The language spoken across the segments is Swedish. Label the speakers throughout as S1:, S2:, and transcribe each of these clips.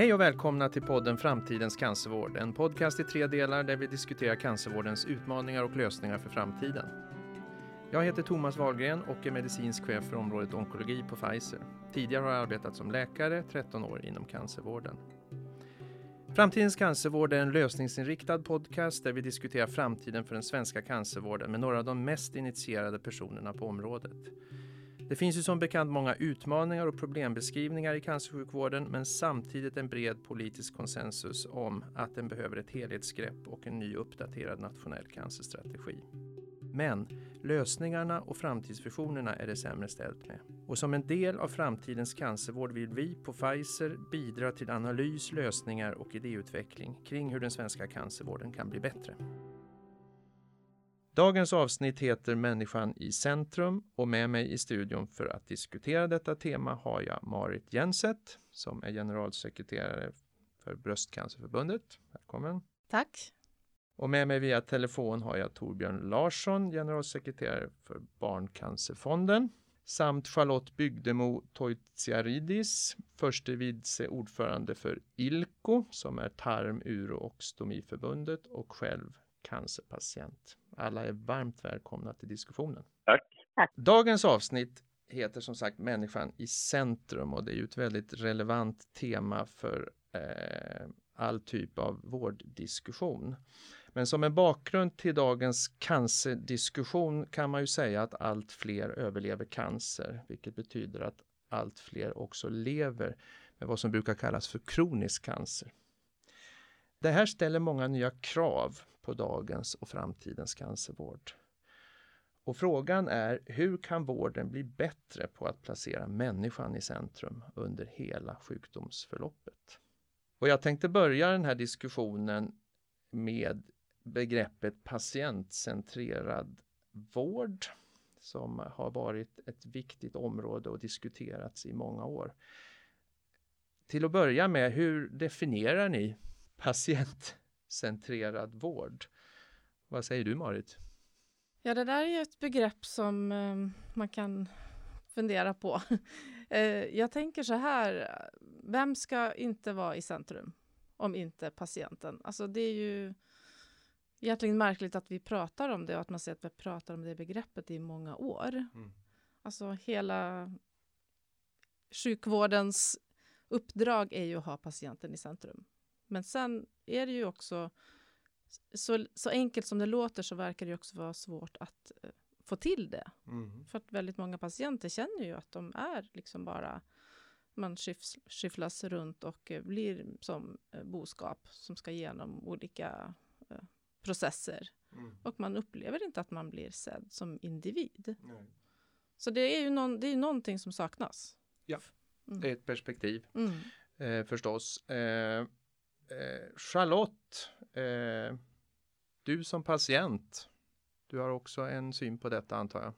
S1: Hej och välkomna till podden Framtidens cancervård, en podcast i tre delar där vi diskuterar cancervårdens utmaningar och lösningar för framtiden. Jag heter Thomas Wahlgren och är medicinsk chef för området onkologi på Pfizer. Tidigare har jag arbetat som läkare, 13 år inom cancervården. Framtidens cancervård är en lösningsinriktad podcast där vi diskuterar framtiden för den svenska cancervården med några av de mest initierade personerna på området. Det finns ju som bekant många utmaningar och problembeskrivningar i cancersjukvården men samtidigt en bred politisk konsensus om att den behöver ett helhetsgrepp och en ny uppdaterad nationell cancerstrategi. Men lösningarna och framtidsvisionerna är det sämre ställt med. Och som en del av framtidens cancervård vill vi på Pfizer bidra till analys, lösningar och idéutveckling kring hur den svenska cancervården kan bli bättre. Dagens avsnitt heter Människan i centrum och med mig i studion för att diskutera detta tema har jag Marit Jenset som är generalsekreterare för Bröstcancerförbundet. Välkommen!
S2: Tack!
S1: Och med mig via telefon har jag Torbjörn Larsson, generalsekreterare för Barncancerfonden samt Charlotte Bygdemo Toitsiaridis, förste vice ordförande för ILCO som är tarm-, uro och stomiförbundet och själv cancerpatient. Alla är varmt välkomna till diskussionen.
S3: Tack.
S2: Tack.
S1: Dagens avsnitt heter som sagt Människan i centrum och det är ju ett väldigt relevant tema för eh, all typ av vårddiskussion. Men som en bakgrund till dagens cancerdiskussion kan man ju säga att allt fler överlever cancer, vilket betyder att allt fler också lever med vad som brukar kallas för kronisk cancer. Det här ställer många nya krav på dagens och framtidens cancervård. Och frågan är hur kan vården bli bättre på att placera människan i centrum under hela sjukdomsförloppet? Och jag tänkte börja den här diskussionen med begreppet patientcentrerad vård som har varit ett viktigt område och diskuterats i många år. Till att börja med, hur definierar ni patientcentrerad vård? Vad säger du Marit?
S2: Ja, det där är ju ett begrepp som eh, man kan fundera på. eh, jag tänker så här, vem ska inte vara i centrum om inte patienten? Alltså det är ju egentligen märkligt att vi pratar om det och att man ser att vi pratar om det begreppet i många år. Mm. Alltså hela sjukvårdens uppdrag är ju att ha patienten i centrum. Men sen är det ju också så, så enkelt som det låter så verkar det också vara svårt att uh, få till det. Mm. För att väldigt många patienter känner ju att de är liksom bara man skyfflas runt och uh, blir som uh, boskap som ska igenom olika processer. Mm. Och man upplever inte att man blir sedd som individ. Nej. Så det är ju någon, det är någonting som saknas.
S1: Ja, mm. det är ett perspektiv mm. eh, förstås. Eh, eh, Charlotte, eh, du som patient, du har också en syn på detta antar jag?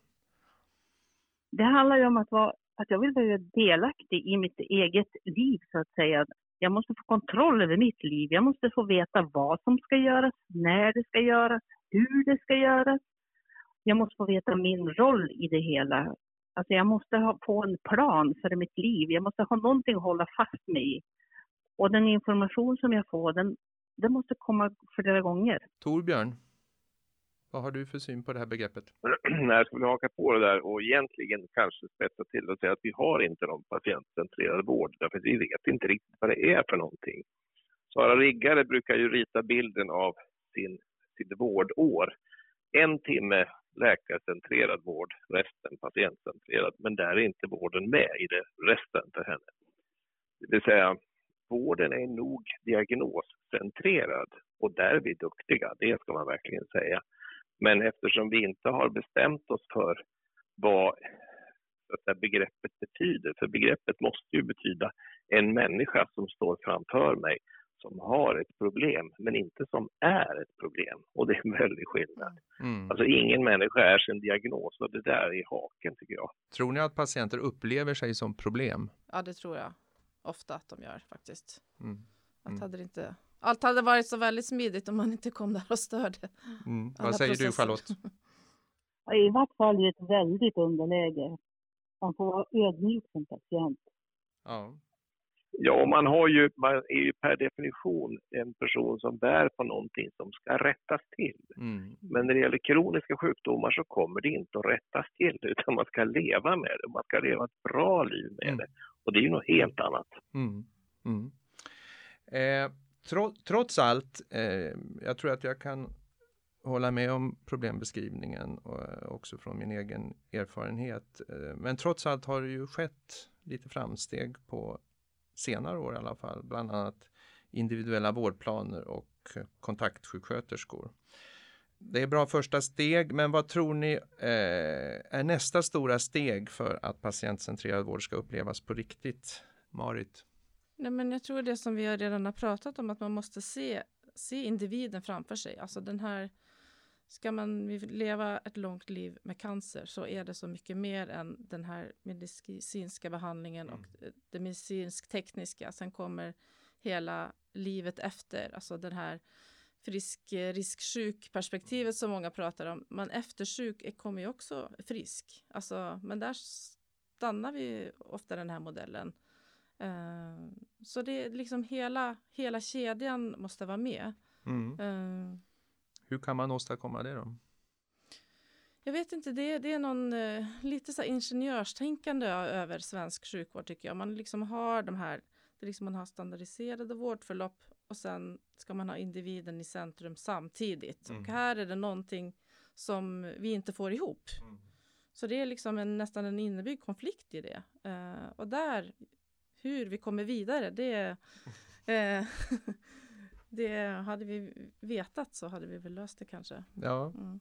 S3: Det handlar ju om att, vara, att jag vill vara delaktig i mitt eget liv så att säga. Jag måste få kontroll över mitt liv. Jag måste få veta vad som ska göras, när det ska göras, hur det ska göras. Jag måste få veta min roll i det hela. Alltså jag måste ha, få en plan för mitt liv. Jag måste ha någonting att hålla fast mig i. Och den information som jag får, den, den måste komma flera gånger.
S1: Torbjörn, vad har du för syn på det här begreppet?
S4: Jag skulle haka på det där och egentligen kanske spetsa till och säga att vi har inte någon patientcentrerad vård, därför att vi vet inte riktigt vad det är för någonting. Sara Riggare brukar ju rita bilden av sin, sitt vårdår. En timme läkarcentrerad vård, resten patientcentrerad, men där är inte vården med i det resten för henne. Det vill säga, vården är nog diagnoscentrerad och där är vi duktiga, det ska man verkligen säga. Men eftersom vi inte har bestämt oss för vad att begreppet betyder, för begreppet måste ju betyda en människa som står framför mig som har ett problem, men inte som är ett problem. Och det är en väldig skillnad. Mm. Alltså ingen människa är sin diagnos och det där är haken tycker jag.
S1: Tror ni att patienter upplever sig som problem?
S2: Ja, det tror jag ofta att de gör faktiskt. Mm. Att mm. hade det inte allt hade varit så väldigt smidigt om man inte kom där och störde.
S1: Mm. Vad säger processer. du Charlotte?
S5: I vart fall i ett väldigt underläge. Man får vara ödmjuk som patient.
S1: Ja.
S4: Ja, man, har ju, man är ju per definition en person som bär på någonting som ska rättas till. Mm. Men när det gäller kroniska sjukdomar så kommer det inte att rättas till utan man ska leva med det. Man ska leva ett bra liv med mm. det. Och det är ju något helt annat. Mm. mm.
S1: Eh, tro, trots allt, eh, jag tror att jag kan hålla med om problembeskrivningen och också från min egen erfarenhet. Eh, men trots allt har det ju skett lite framsteg på senare år i alla fall, bland annat individuella vårdplaner och kontaktsjuksköterskor. Det är bra första steg, men vad tror ni eh, är nästa stora steg för att patientcentrerad vård ska upplevas på riktigt? Marit?
S2: Nej, men jag tror det som vi redan har pratat om, att man måste se, se individen framför sig. Alltså den här, ska man leva ett långt liv med cancer så är det så mycket mer än den här medicinska behandlingen mm. och det medicinsk-tekniska. Sen kommer hela livet efter, alltså den här frisk, risksjuk perspektivet som många pratar om. Man eftersjuk kommer ju också frisk. Alltså, men där stannar vi ofta den här modellen. Uh, så det är liksom hela, hela kedjan måste vara med. Mm. Uh,
S1: Hur kan man åstadkomma det då?
S2: Jag vet inte, det, det är någon uh, lite så ingenjörstänkande över svensk sjukvård tycker jag. Man liksom har de här, det liksom man har standardiserade vårdförlopp och sen ska man ha individen i centrum samtidigt. Mm. Och här är det någonting som vi inte får ihop. Mm. Så det är liksom en, nästan en innebyggd konflikt i det. Uh, och där, hur vi kommer vidare, det, uh, det hade vi vetat så hade vi väl löst det kanske.
S1: Ja. Mm.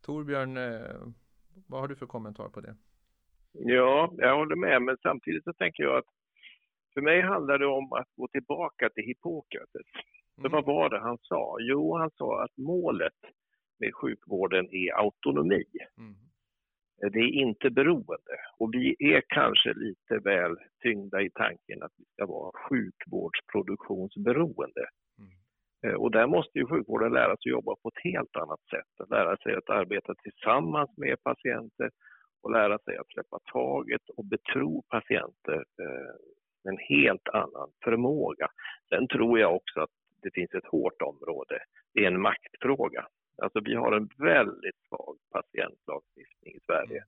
S1: Torbjörn, uh, vad har du för kommentar på det?
S4: Ja, jag håller med, men samtidigt så tänker jag att för mig handlar det om att gå tillbaka till Hippokrates. Mm. vad var det han sa? Jo, han sa att målet med sjukvården är autonomi. Mm. Det är inte beroende. Och vi är kanske lite väl tyngda i tanken att vi ska vara sjukvårdsproduktionsberoende. Mm. Eh, och där måste ju sjukvården lära sig att jobba på ett helt annat sätt. Att lära sig att arbeta tillsammans med patienter och lära sig att släppa taget och betro patienter eh, en helt annan förmåga. Sen tror jag också att det finns ett hårt område. Det är en maktfråga. Alltså vi har en väldigt svag patientlagstiftning i Sverige.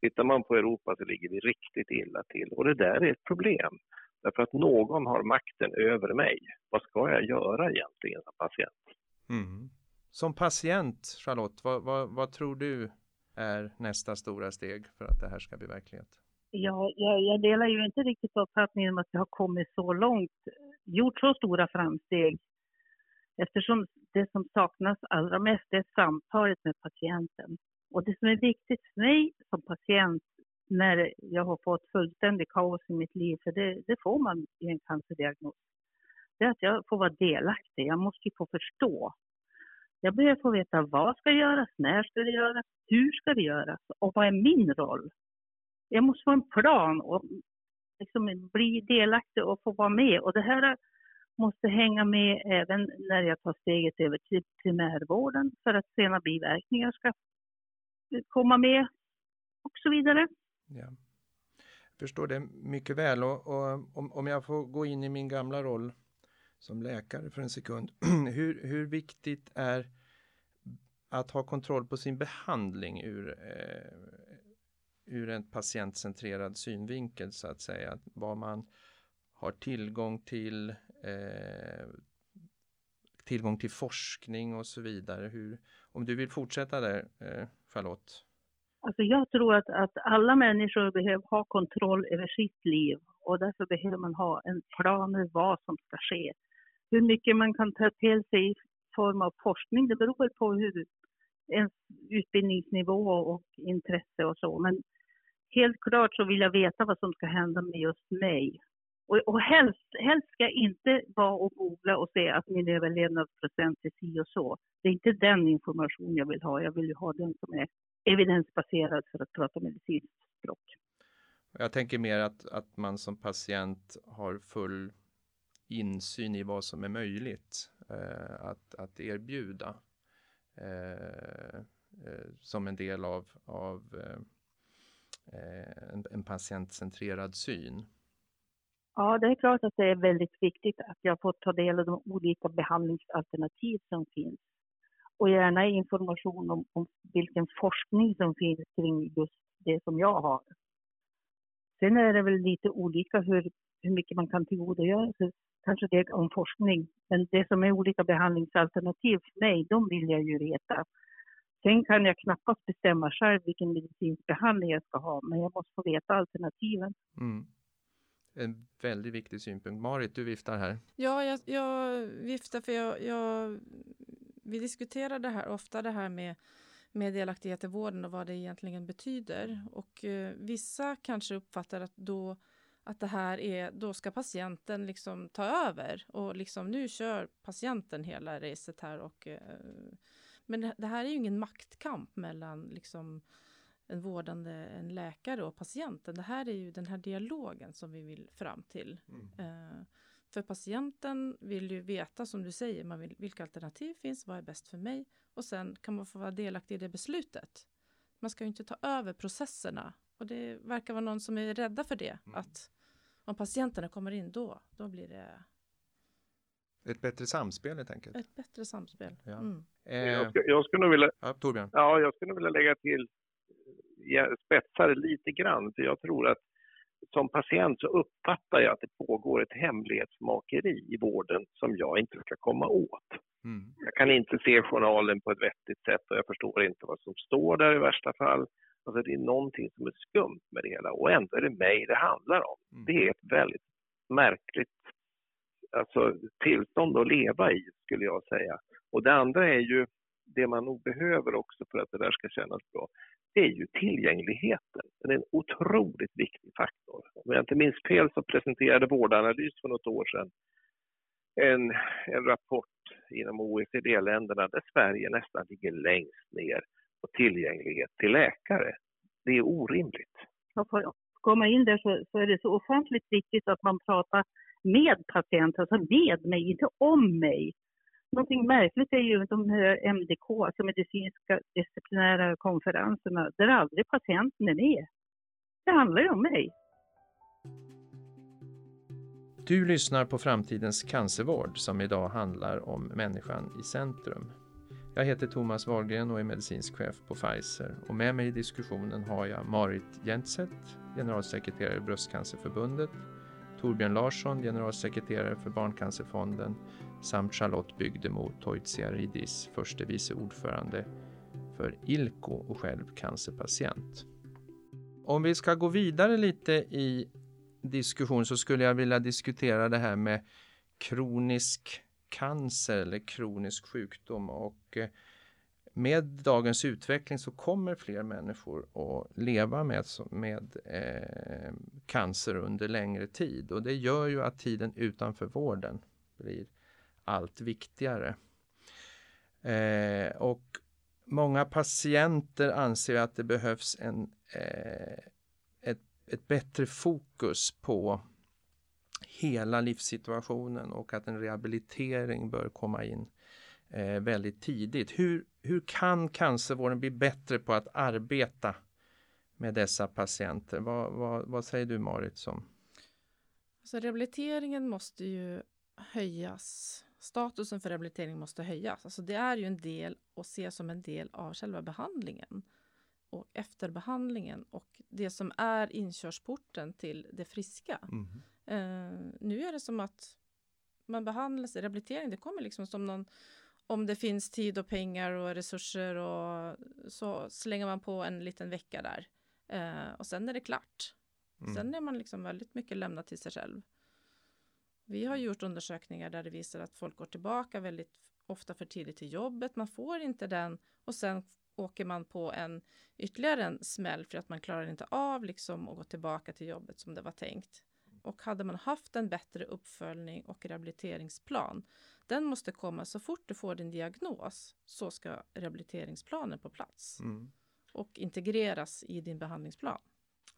S4: Tittar man på Europa så ligger vi riktigt illa till och det där är ett problem. Därför att någon har makten över mig. Vad ska jag göra egentligen som patient?
S1: Mm. Som patient, Charlotte, vad, vad, vad tror du är nästa stora steg för att det här ska bli verklighet?
S5: Jag, jag, jag delar ju inte riktigt uppfattningen om att vi har kommit så långt, gjort så stora framsteg. Eftersom det som saknas allra mest är samtalet med patienten. Och det som är viktigt för mig som patient när jag har fått fullständig kaos i mitt liv, för det, det får man i en cancerdiagnos, det är att jag får vara delaktig. Jag måste få förstå. Jag behöver få veta vad ska göras, när ska det göras, hur ska det göras och vad är min roll? Jag måste få en plan och liksom bli delaktig och få vara med. Och det här måste hänga med även när jag tar steget över till primärvården för att sena biverkningar ska komma med och så vidare. Ja.
S1: Jag förstår det mycket väl och, och om, om jag får gå in i min gamla roll som läkare för en sekund. hur, hur viktigt är att ha kontroll på sin behandling ur eh, ur en patientcentrerad synvinkel så att säga. Vad man har tillgång till, eh, tillgång till forskning och så vidare. Hur, om du vill fortsätta där, eh, Charlotte?
S5: Alltså jag tror att, att alla människor behöver ha kontroll över sitt liv och därför behöver man ha en plan över vad som ska ske. Hur mycket man kan ta till sig i form av forskning, det beror på hur ens utbildningsnivå och intresse och så. Men helt klart så vill jag veta vad som ska hända med just mig. Och, och helst, helst ska jag inte vara och googla och se att min överlevnadsprocent är si och så. Det är inte den information jag vill ha. Jag vill ju ha den som är evidensbaserad för att prata medicinskt språk.
S1: Jag tänker mer att, att man som patient har full insyn i vad som är möjligt eh, att, att erbjuda eh, eh, som en del av, av eh, Eh, en, en patientcentrerad syn.
S5: Ja, det är klart att det är väldigt viktigt att jag får ta del av de olika behandlingsalternativ som finns. Och gärna information om, om vilken forskning som finns kring just det som jag har. Sen är det väl lite olika hur, hur mycket man kan tillgodogöra sig, kanske det om forskning. Men det som är olika behandlingsalternativ för mig, de vill jag ju veta. Sen kan jag knappast bestämma själv vilken medicinsk behandling jag ska ha, men jag måste få veta alternativen. Mm.
S1: En väldigt viktig synpunkt. Marit, du viftar här.
S2: Ja, jag, jag viftar för jag, jag, vi diskuterar det här ofta det här med, med delaktighet i vården och vad det egentligen betyder. Och eh, vissa kanske uppfattar att då att det här är, då ska patienten liksom ta över och liksom nu kör patienten hela racet här och eh, men det, det, här är ju ingen maktkamp mellan liksom en vårdande, en läkare och patienten. Det här är ju den här dialogen som vi vill fram till. Mm. Eh, för patienten vill ju veta, som du säger, man vill, vilka alternativ finns, vad är bäst för mig? Och sen kan man få vara delaktig i det beslutet. Man ska ju inte ta över processerna. Och det verkar vara någon som är rädda för det. Mm. Att om patienterna kommer in då, då blir det
S1: ett bättre samspel helt enkelt.
S2: Ett bättre samspel. Ja.
S4: Mm. Eh, jag, skulle, jag skulle vilja...
S1: Ja, Torbjörn.
S4: Ja, jag skulle vilja lägga till, spetsa det lite grann, för jag tror att som patient så uppfattar jag att det pågår ett hemlighetsmakeri i vården som jag inte ska komma åt. Mm. Jag kan inte se journalen på ett vettigt sätt och jag förstår inte vad som står där i värsta fall. Alltså det är någonting som är skumt med det hela och ändå är det mig det handlar om. Mm. Det är ett väldigt märkligt alltså, tillstånd att leva i, skulle jag säga. Och det andra är ju det man nog behöver också för att det där ska kännas bra, det är ju tillgängligheten. Den är en otroligt viktig faktor. Om jag inte minns fel så presenterade Vårdanalys för något år sedan en, en rapport inom OECD-länderna där Sverige nästan ligger längst ner på tillgänglighet till läkare. Det är orimligt.
S5: För att komma in där så, så är det så ofantligt viktigt att man pratar med patienten, alltså med mig, inte om mig. Någonting märkligt är ju de här MDK, alltså medicinska disciplinära konferenserna, där aldrig patienten är med. Det handlar ju om mig.
S1: Du lyssnar på Framtidens cancervård som idag handlar om människan i centrum. Jag heter Thomas Wahlgren och är medicinsk chef på Pfizer och med mig i diskussionen har jag Marit Jentset, generalsekreterare i Bröstcancerförbundet Torbjörn Larsson, generalsekreterare för Barncancerfonden samt Charlotte Bygdemo Toitsiaridis, förste vice ordförande för ILCO och själv cancerpatient. Om vi ska gå vidare lite i diskussion så skulle jag vilja diskutera det här med kronisk cancer eller kronisk sjukdom och eh, med dagens utveckling så kommer fler människor att leva med, med eh, cancer under längre tid och det gör ju att tiden utanför vården blir allt viktigare. Eh, och många patienter anser att det behövs en, eh, ett, ett bättre fokus på hela livssituationen och att en rehabilitering bör komma in eh, väldigt tidigt. Hur, hur kan cancervården bli bättre på att arbeta med dessa patienter? Vad, vad, vad säger du Marit? Som?
S2: Så rehabiliteringen måste ju höjas. Statusen för rehabilitering måste höjas. Alltså det är ju en del och ses som en del av själva behandlingen och efterbehandlingen och det som är inkörsporten till det friska. Mm. Uh, nu är det som att man behandlas, rehabilitering, det kommer liksom som någon om det finns tid och pengar och resurser och så slänger man på en liten vecka där. Eh, och sen är det klart. Mm. Sen är man liksom väldigt mycket lämnad till sig själv. Vi har gjort undersökningar där det visar att folk går tillbaka väldigt ofta för tidigt till jobbet. Man får inte den och sen åker man på en ytterligare en smäll för att man klarar inte av liksom att gå tillbaka till jobbet som det var tänkt. Och hade man haft en bättre uppföljning och rehabiliteringsplan den måste komma så fort du får din diagnos så ska rehabiliteringsplanen på plats mm. och integreras i din behandlingsplan.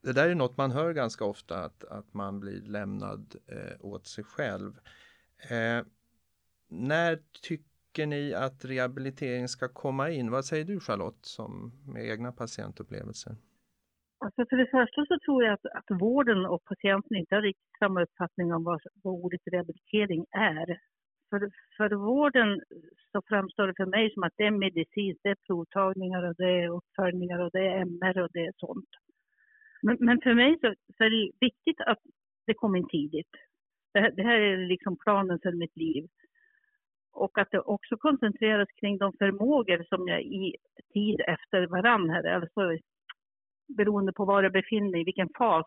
S1: Det där är något man hör ganska ofta att, att man blir lämnad eh, åt sig själv. Eh, när tycker ni att rehabilitering ska komma in? Vad säger du Charlotte som med egna patientupplevelser?
S5: Alltså för det första så tror jag att, att vården och patienten inte har riktigt samma uppfattning om vad, vad ordet rehabilitering är. För, för vården så framstår det för mig som att det är medicin, det är provtagningar och det är uppföljningar och det är MR och det är sånt. Men, men för mig så, så, är det viktigt att det kommer in tidigt. Det, det här är liksom planen för mitt liv. Och att det också koncentreras kring de förmågor som jag i tid efter varann, här, alltså beroende på var jag befinner mig, vilken fas,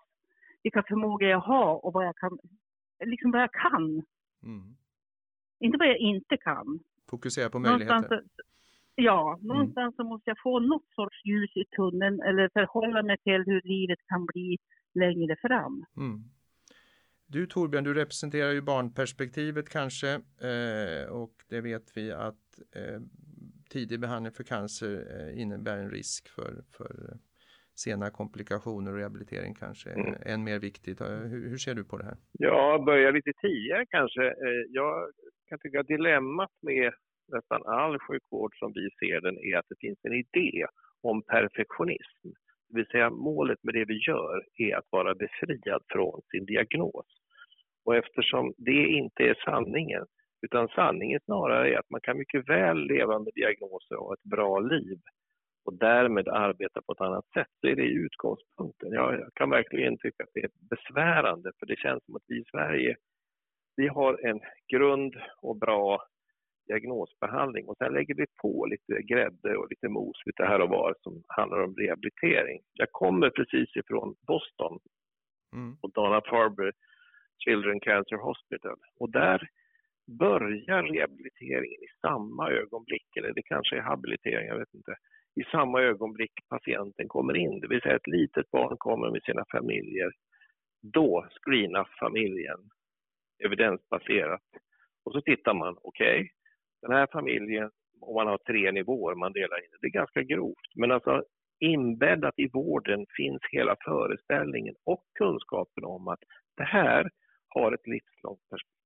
S5: vilka förmågor jag har och vad jag kan, liksom vad jag kan. Mm. Inte vad jag inte kan.
S1: Fokusera på möjligheter. Någonstans,
S5: ja, mm. någonstans mm. så måste jag få något sorts ljus i tunneln eller förhålla mig till hur livet kan bli längre fram. Mm.
S1: Du Torbjörn, du representerar ju barnperspektivet kanske eh, och det vet vi att eh, tidig behandling för cancer eh, innebär en risk för, för sena komplikationer och rehabilitering kanske mm. än mer viktigt. Hur, hur, ser du på det här?
S4: Ja, börja lite tidigare kanske. Eh, jag kan tycka att dilemmat med nästan all sjukvård som vi ser den är att det finns en idé om perfektionism. Det vill säga målet med det vi gör är att vara befriad från sin diagnos. Och eftersom det inte är sanningen, utan sanningen snarare är att man kan mycket väl leva med diagnoser och ett bra liv och därmed arbeta på ett annat sätt, så är det utgångspunkten. Jag kan verkligen tycka att det är besvärande, för det känns som att vi i Sverige, vi har en grund och bra diagnosbehandling och sen lägger vi på lite grädde och lite mos lite här och var som handlar om rehabilitering. Jag kommer precis ifrån Boston mm. och Dana Farber Children Cancer Hospital och där börjar rehabiliteringen i samma ögonblick, eller det kanske är habilitering, jag vet inte, i samma ögonblick patienten kommer in, det vill säga ett litet barn kommer med sina familjer. Då screenas familjen evidensbaserat och så tittar man, okej, okay, den här familjen, om man har tre nivåer man delar in det, är ganska grovt. Men alltså inbäddat i vården finns hela föreställningen och kunskapen om att det här har ett livslångt perspektiv.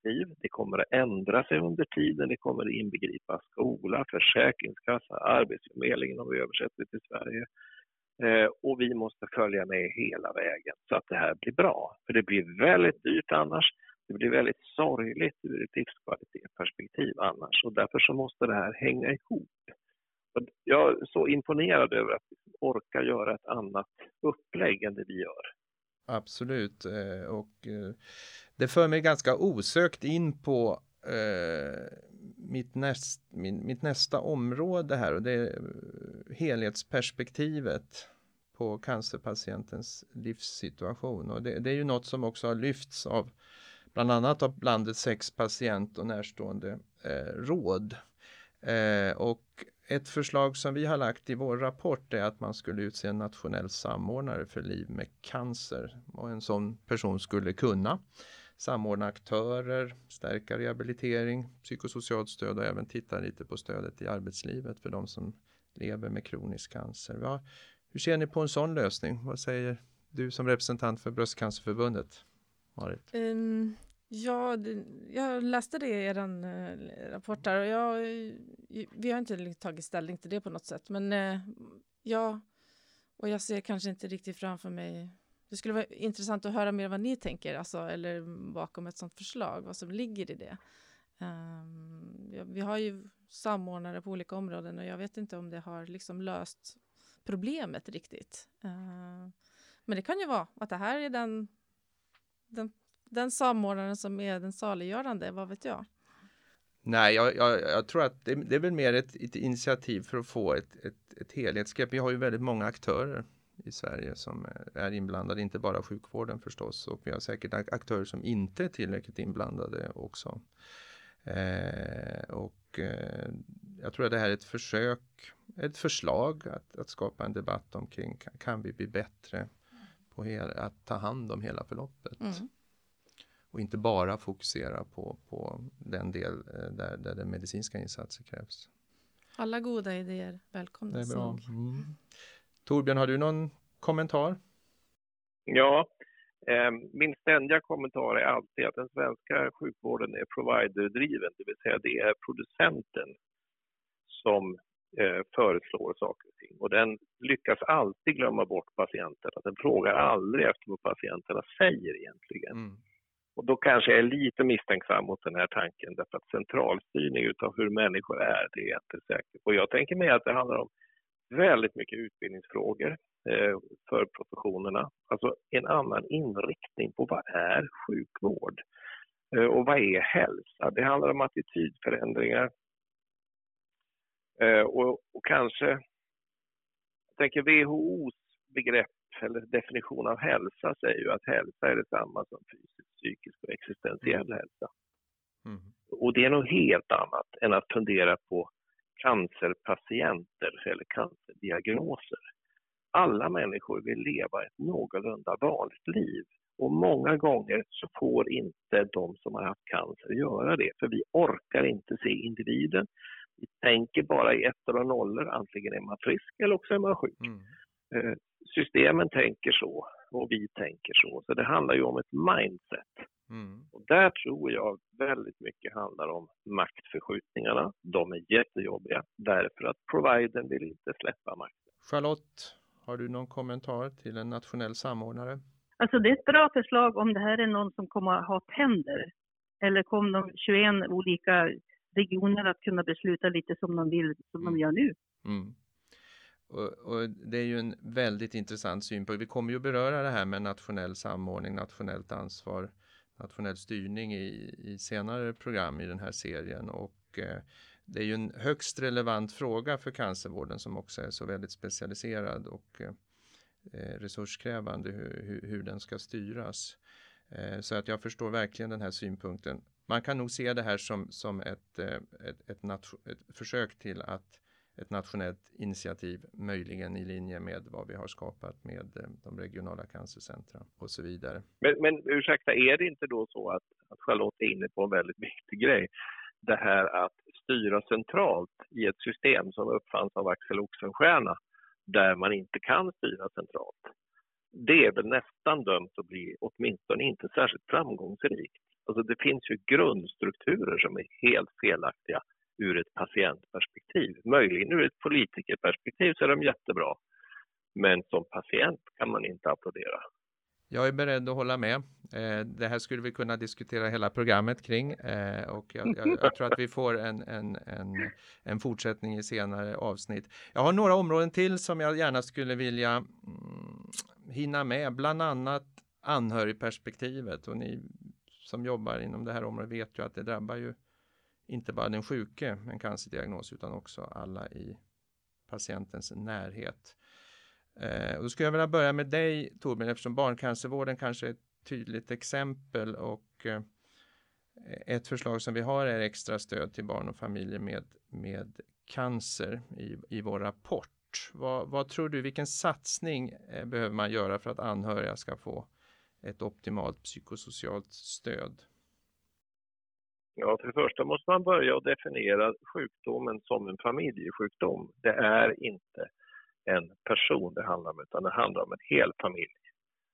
S4: Det kommer att ändra sig under tiden. Det kommer att inbegripa skola, försäkringskassa, arbetsförmedlingen om vi översätter det till Sverige. Eh, och vi måste följa med hela vägen så att det här blir bra. För det blir väldigt dyrt annars. Det blir väldigt sorgligt ur ett livskvalitetsperspektiv annars och därför så måste det här hänga ihop. Jag är så imponerad över att vi orkar göra ett annat upplägg än det vi gör.
S1: Absolut eh, och eh, det för mig ganska osökt in på eh, mitt, näst, min, mitt nästa område här och det är eh, helhetsperspektivet på cancerpatientens livssituation och det, det är ju något som också har lyfts av bland annat av landets sex patient och närstående eh, råd. Eh, och ett förslag som vi har lagt i vår rapport är att man skulle utse en nationell samordnare för liv med cancer och en sån person skulle kunna samordna aktörer, stärka rehabilitering, psykosocialt stöd och även titta lite på stödet i arbetslivet för de som lever med kronisk cancer. Ja, hur ser ni på en sån lösning? Vad säger du som representant för Bröstcancerförbundet? Marit? Um,
S2: ja, jag läste det i er eh, rapport där och jag, eh, vi har inte tagit ställning till det på något sätt. Men eh, ja, och jag ser kanske inte riktigt framför mig det skulle vara intressant att höra mer vad ni tänker, alltså, eller bakom ett sådant förslag, vad som ligger i det. Um, vi har ju samordnare på olika områden och jag vet inte om det har liksom löst problemet riktigt. Uh, men det kan ju vara att det här är den den, den samordnaren som är den saliggörande, vad vet jag?
S1: Nej, jag, jag, jag tror att det, det, är väl mer ett, ett, initiativ för att få ett, ett, ett helhetsgrepp. Vi har ju väldigt många aktörer i Sverige som är inblandade, inte bara sjukvården förstås och vi har säkert aktörer som inte är tillräckligt inblandade också. Eh, och eh, jag tror att det här är ett försök, ett förslag att, att skapa en debatt omkring kan, kan vi bli bättre på hela, att ta hand om hela förloppet. Mm. Och inte bara fokusera på, på den del eh, där, där den medicinska insatser krävs.
S2: Alla goda idéer välkomna.
S1: Det är bra. Mm. Torbjörn, har du någon kommentar?
S4: Ja, eh, min ständiga kommentar är alltid att den svenska sjukvården är providerdriven, det vill säga det är producenten som eh, föreslår saker och ting. Och den lyckas alltid glömma bort patienterna. Den frågar aldrig efter vad patienterna säger egentligen. Mm. Och då kanske jag är lite misstänksam mot den här tanken därför att centralstyrning utav hur människor är, det är jag inte säker på. Jag tänker mig att det handlar om väldigt mycket utbildningsfrågor eh, för professionerna. Alltså en annan inriktning på vad är sjukvård eh, och vad är hälsa? Det handlar om attitydförändringar eh, och, och kanske, jag tänker WHOs begrepp eller definition av hälsa säger ju att hälsa är detsamma som fysisk, psykisk och existentiell mm. hälsa. Mm. Och det är något helt annat än att fundera på cancerpatienter eller cancerdiagnoser. Alla människor vill leva ett någorlunda vanligt liv och många gånger så får inte de som har haft cancer göra det för vi orkar inte se individen. Vi tänker bara i ettor och nollor, antingen är man frisk eller också är man sjuk. Mm. Eh, systemen tänker så och vi tänker så. Så det handlar ju om ett mindset. Mm. Och där tror jag väldigt mycket handlar om maktförskjutningarna. De är jättejobbiga därför att providern vill inte släppa makten.
S1: Charlotte, har du någon kommentar till en nationell samordnare?
S5: Alltså det är ett bra förslag om det här är någon som kommer att ha tänder. Eller kommer de 21 olika regioner att kunna besluta lite som de vill, som mm. de gör nu. Mm.
S1: Och, och, det är ju en väldigt intressant synpunkt. Vi kommer ju beröra det här med nationell samordning, nationellt ansvar, nationell styrning i, i senare program i den här serien. Och eh, det är ju en högst relevant fråga för cancervården som också är så väldigt specialiserad och eh, eh resurskrävande hur, hur, hur, den ska styras. Eh, så att jag förstår verkligen den här synpunkten. Man kan nog se det här som, som ett, eh, ett, ett, ett försök till att ett nationellt initiativ, möjligen i linje med vad vi har skapat med eh, de regionala cancercentra och så vidare.
S4: Men, men ursäkta, är det inte då så att, att Charlotte är inne på en väldigt viktig grej? Det här att styra centralt i ett system som uppfanns av Axel Oxenstierna där man inte kan styra centralt. Det är väl nästan dömt att bli åtminstone inte särskilt framgångsrikt. Alltså det finns ju grundstrukturer som är helt felaktiga ur ett patientperspektiv. Möjligen ur ett politikerperspektiv så är de jättebra. Men som patient kan man inte applådera.
S1: Jag är beredd att hålla med. Eh, det här skulle vi kunna diskutera hela programmet kring eh, och jag, jag, jag, tror att vi får en, en, en, en, fortsättning i senare avsnitt. Jag har några områden till som jag gärna skulle vilja mm, hinna med, bland annat anhörigperspektivet och ni som jobbar inom det här området vet ju att det drabbar ju inte bara den sjuke med en cancerdiagnos utan också alla i patientens närhet. Eh, och då skulle jag vilja börja med dig Torbjörn eftersom barncancervården kanske är ett tydligt exempel och eh, ett förslag som vi har är extra stöd till barn och familjer med, med cancer i, i vår rapport. Vad, vad tror du, vilken satsning eh, behöver man göra för att anhöriga ska få ett optimalt psykosocialt stöd?
S4: Ja, för det första måste man börja att definiera sjukdomen som en familjesjukdom. Det är inte en person det handlar om, utan det handlar om en hel familj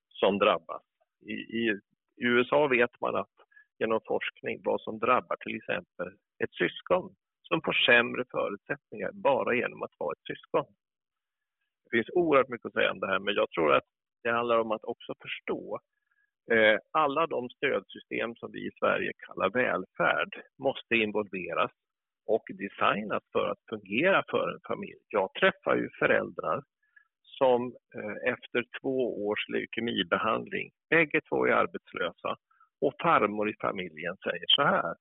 S4: som drabbas. I, i, I, USA vet man att genom forskning vad som drabbar till exempel ett syskon som får sämre förutsättningar bara genom att vara ett syskon. Det finns oerhört mycket att säga om det här, men jag tror att det handlar om att också förstå Eh, alla de stödsystem som vi i Sverige kallar välfärd måste involveras och designas för att fungera för en familj. Jag träffar ju föräldrar som eh, efter två års leukemibehandling, bägge två är arbetslösa och farmor i familjen säger så här.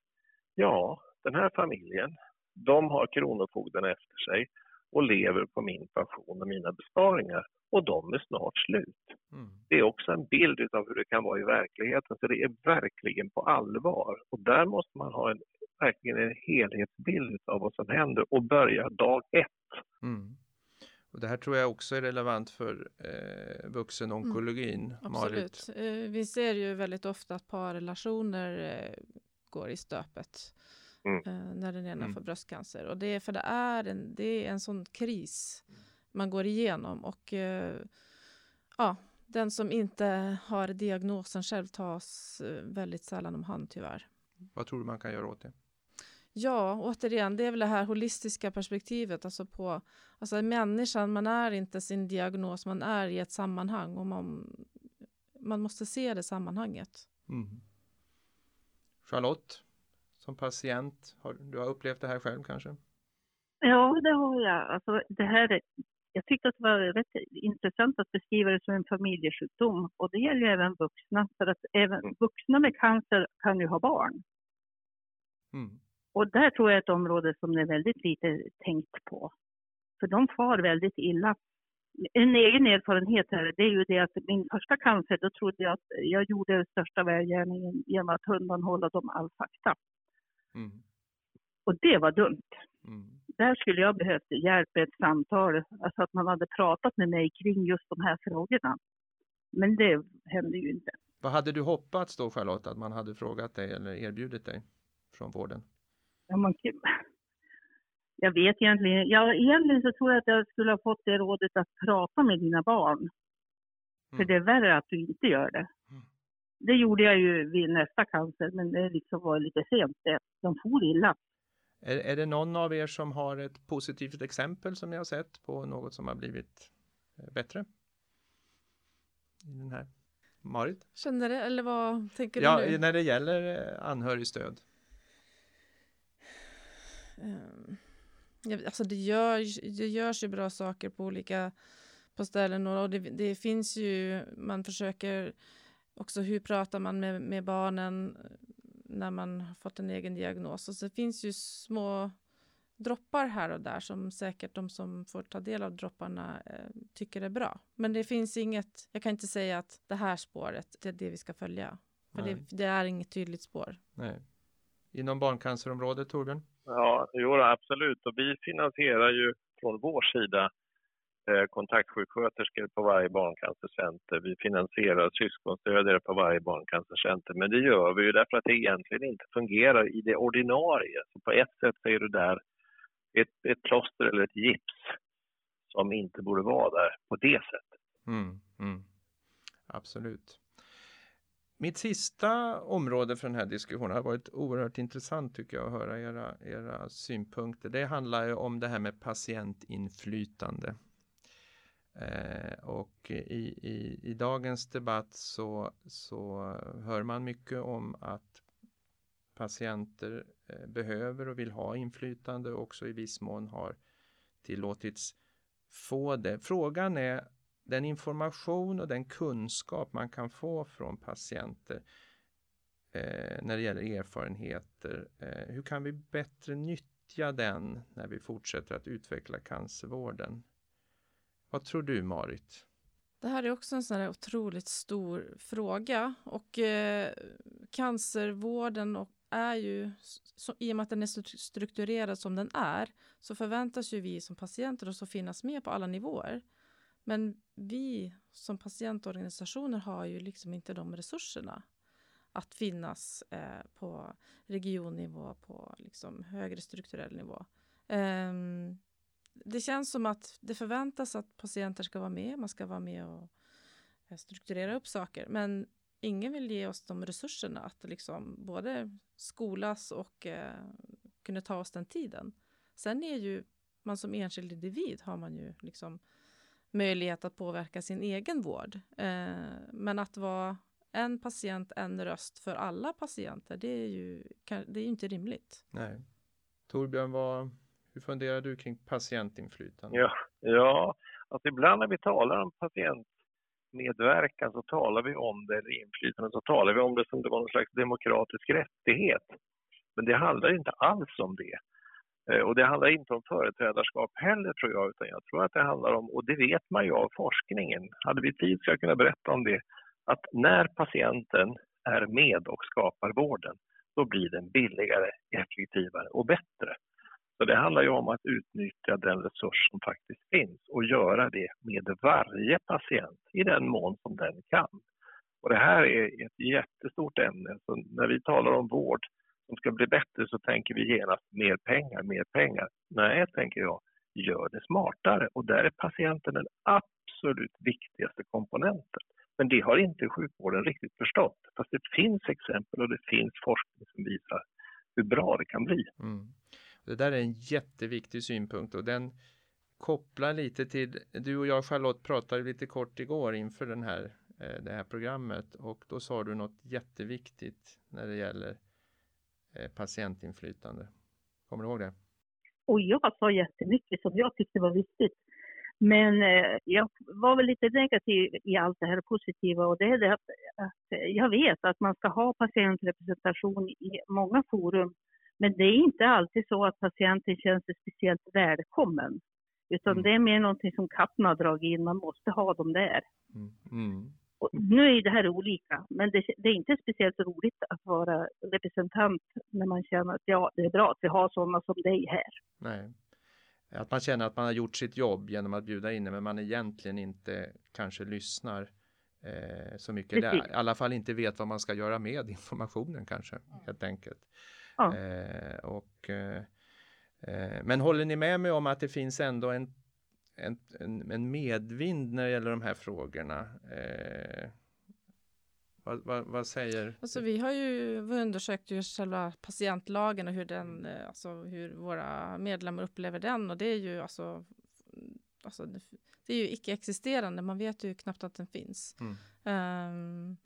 S4: Ja, den här familjen, de har Kronofogden efter sig och lever på min pension och mina besparingar och de är snart slut. Mm. Det är också en bild av hur det kan vara i verkligheten, så det är verkligen på allvar. Och där måste man ha en, verkligen en helhetsbild av vad som händer och börja dag ett. Mm.
S1: Och det här tror jag också är relevant för eh, vuxenonkologin. Mm,
S2: absolut. Eh, vi ser ju väldigt ofta att parrelationer eh, går i stöpet mm. eh, när den ena mm. får bröstcancer. Och det är för det är en, det är en sån kris man går igenom och eh, ja, den som inte har diagnosen själv tas eh, väldigt sällan om hand tyvärr.
S1: Vad tror du man kan göra åt det?
S2: Ja, återigen, det är väl det här holistiska perspektivet, alltså på alltså människan, man är inte sin diagnos, man är i ett sammanhang och man, man måste se det sammanhanget. Mm.
S1: Charlotte, som patient, har, du har upplevt det här själv kanske?
S5: Ja, det har jag. Alltså, det här, jag tyckte att det var rätt intressant att beskriva det som en familjesjukdom och det gäller ju även vuxna, för att även vuxna med cancer kan ju ha barn. Mm. Och där tror jag är ett område som det är väldigt lite tänkt på. För de far väldigt illa. En egen erfarenhet här, det är ju det att min första cancer, då trodde jag att jag gjorde största välgärningen genom att undanhålla dem all fakta. Mm. Och det var dumt. Mm. Där skulle jag behövt hjälp med ett samtal, alltså att man hade pratat med mig kring just de här frågorna. Men det hände ju inte.
S1: Vad hade du hoppats då Charlotte, att man hade frågat dig eller erbjudit dig från vården?
S5: Ja, man, jag vet egentligen, ja, egentligen så tror jag att jag skulle ha fått det rådet att prata med dina barn. Mm. För det är värre att du inte gör det. Mm. Det gjorde jag ju vid nästa cancer, men det liksom var lite sent. De for illa.
S1: Är, är det någon av er som har ett positivt exempel som ni har sett på något som har blivit eh, bättre? I den här. Marit?
S2: Känner det, eller vad tänker
S1: ja,
S2: du
S1: nu? när det gäller eh, anhörigstöd.
S2: Um, alltså det, görs, det görs ju bra saker på olika på ställen och det, det, finns ju, man försöker också hur pratar man med, med barnen när man har fått en egen diagnos. Och så det finns ju små droppar här och där som säkert de som får ta del av dropparna eh, tycker är bra. Men det finns inget, jag kan inte säga att det här spåret, det är det vi ska följa. För det, det, är inget tydligt spår.
S1: Nej. Inom barncancerområdet, Torbjörn?
S4: Ja, jo, absolut. Och vi finansierar ju från vår sida Eh, kontaktsjuksköterskor på varje barncancercenter. Vi finansierar syskonstödjare på varje barncancercenter. Men det gör vi ju därför att det egentligen inte fungerar i det ordinarie. Så på ett sätt så är det där ett, ett plåster eller ett gips som inte borde vara där på det sättet.
S1: Mm, mm. Absolut. Mitt sista område för den här diskussionen har varit oerhört intressant tycker jag att höra era, era synpunkter. Det handlar ju om det här med patientinflytande. Eh, och i, i, i, dagens debatt så, så hör man mycket om att patienter eh, behöver och vill ha inflytande och också i viss mån har tillåtits få det. Frågan är den information och den kunskap man kan få från patienter eh, när det gäller erfarenheter. Eh, hur kan vi bättre nyttja den när vi fortsätter att utveckla cancervården? Vad tror du Marit?
S2: Det här är också en sån här otroligt stor fråga och eh, cancervården och är ju, så, i och med att den är strukturerad som den är, så förväntas ju vi som patienter också finnas med på alla nivåer. Men vi som patientorganisationer har ju liksom inte de resurserna att finnas eh, på regionnivå, på liksom högre strukturell nivå. Um, det känns som att det förväntas att patienter ska vara med, man ska vara med och eh, strukturera upp saker, men ingen vill ge oss de resurserna att liksom både skolas och eh, kunna ta oss den tiden. Sen är ju man som enskild individ har man ju liksom möjlighet att påverka sin egen vård. Eh, men att vara en patient, en röst för alla patienter, det är ju, det är ju inte rimligt.
S1: Nej. Torbjörn, vad, hur funderar du kring patientinflytande?
S4: Ja, ja alltså ibland när vi talar om patientmedverkan så talar vi om det, eller inflytande, så talar vi om det som det var någon slags demokratisk rättighet. Men det handlar inte alls om det. Eh, och det handlar inte om företrädarskap heller tror jag, utan jag tror att det handlar om, och det vet man ju av forskningen, hade vi tid ska jag kunna berätta om det, att när patienten är med och skapar vården, då blir den billigare, effektivare och bättre. Så det handlar ju om att utnyttja den resurs som faktiskt finns och göra det med varje patient i den mån som den kan. Och det här är ett jättestort ämne. Så när vi talar om vård som ska bli bättre så tänker vi genast mer pengar, mer pengar. Nej, tänker jag, gör det smartare. Och där är patienten den absolut viktigaste komponenten. Men det har inte sjukvården riktigt förstått. Fast det finns exempel och det finns forskning som visar hur bra det kan bli.
S1: Mm. Det där är en jätteviktig synpunkt och den kopplar lite till, du och jag Charlotte pratade lite kort igår inför den här, eh, det här programmet och då sa du något jätteviktigt när det gäller eh, patientinflytande. Kommer du ihåg det?
S5: Och jag sa jättemycket som jag tyckte var viktigt. Men eh, jag var väl lite negativ i allt det här positiva och det är det att, att jag vet att man ska ha patientrepresentation i många forum. Men det är inte alltid så att patienten känner sig speciellt välkommen. Utan mm. det är mer någonting som katten har dragit in, man måste ha dem där. Mm. Mm. Och nu är det här olika, men det, det, är inte speciellt roligt att vara representant när man känner att ja, det är bra att vi har sådana som dig här.
S1: Nej. Att man känner att man har gjort sitt jobb genom att bjuda in men man egentligen inte kanske lyssnar eh, så mycket. Där. I alla fall inte vet vad man ska göra med informationen kanske, helt enkelt. Ja. Eh, och, eh, eh, men håller ni med mig om att det finns ändå en, en, en medvind när det gäller de här frågorna? Eh, vad, vad, vad, säger?
S2: Alltså, vi har ju vi undersökt ju själva patientlagen och hur, den, eh, alltså, hur våra medlemmar upplever den och det är ju alltså, alltså det, det är ju icke-existerande. Man vet ju knappt att den finns. Mm. Um,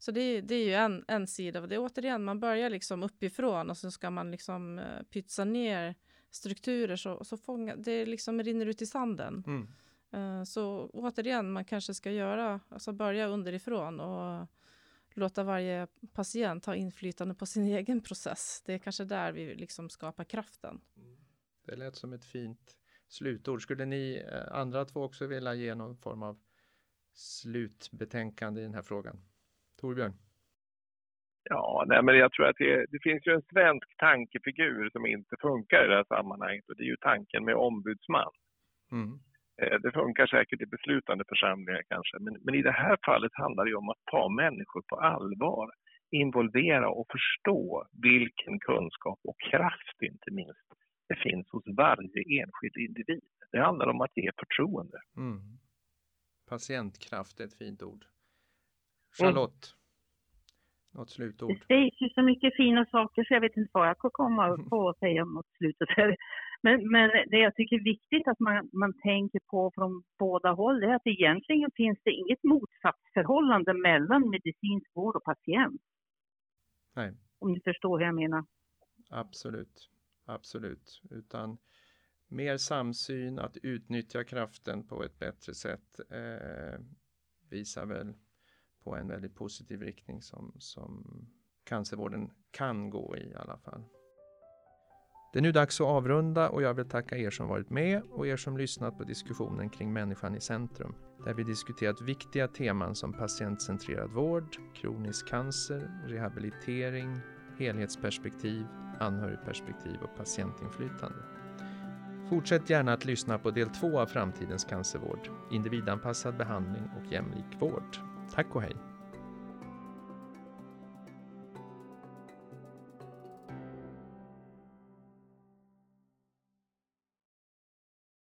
S2: så det, det, är ju en, en sida av det. Återigen, man börjar liksom uppifrån och så ska man liksom uh, pytsa ner strukturer så, så fånga, det liksom rinner ut i sanden. Mm. Uh, så återigen, man kanske ska göra, alltså börja underifrån och låta varje patient ha inflytande på sin egen process. Det är kanske där vi liksom skapar kraften. Mm.
S1: Det lät som ett fint slutord. Skulle ni eh, andra två också vilja ge någon form av slutbetänkande i den här frågan? Torbjörn?
S4: Ja, nej, men jag tror att det, det, finns ju en svensk tankefigur som inte funkar i det här sammanhanget och det är ju tanken med ombudsman. Mm. Eh, det funkar säkert i beslutande församlingar kanske, men, men, i det här fallet handlar det om att ta människor på allvar, involvera och förstå vilken kunskap och kraft, inte minst, det finns hos varje enskild individ. Det handlar om att ge förtroende. Mm.
S1: Patientkraft är ett fint ord. Charlotte, mm. något slutord?
S5: Det sägs ju så mycket fina saker så jag vet inte vad jag ska komma på att säga mot slutet. Men, men det jag tycker är viktigt att man, man tänker på från båda håll är att egentligen finns det inget motsatsförhållande mellan medicinsk vård och patient.
S1: Nej.
S5: Om ni förstår hur jag menar.
S1: Absolut, absolut. Utan mer samsyn, att utnyttja kraften på ett bättre sätt eh, visar väl på en väldigt positiv riktning som, som cancervården kan gå i i alla fall. Det är nu dags att avrunda och jag vill tacka er som varit med och er som lyssnat på diskussionen kring människan i centrum, där vi diskuterat viktiga teman som patientcentrerad vård, kronisk cancer, rehabilitering, helhetsperspektiv, anhörigperspektiv och patientinflytande. Fortsätt gärna att lyssna på del två av Framtidens cancervård, individanpassad behandling och jämlik vård. Tack och hej!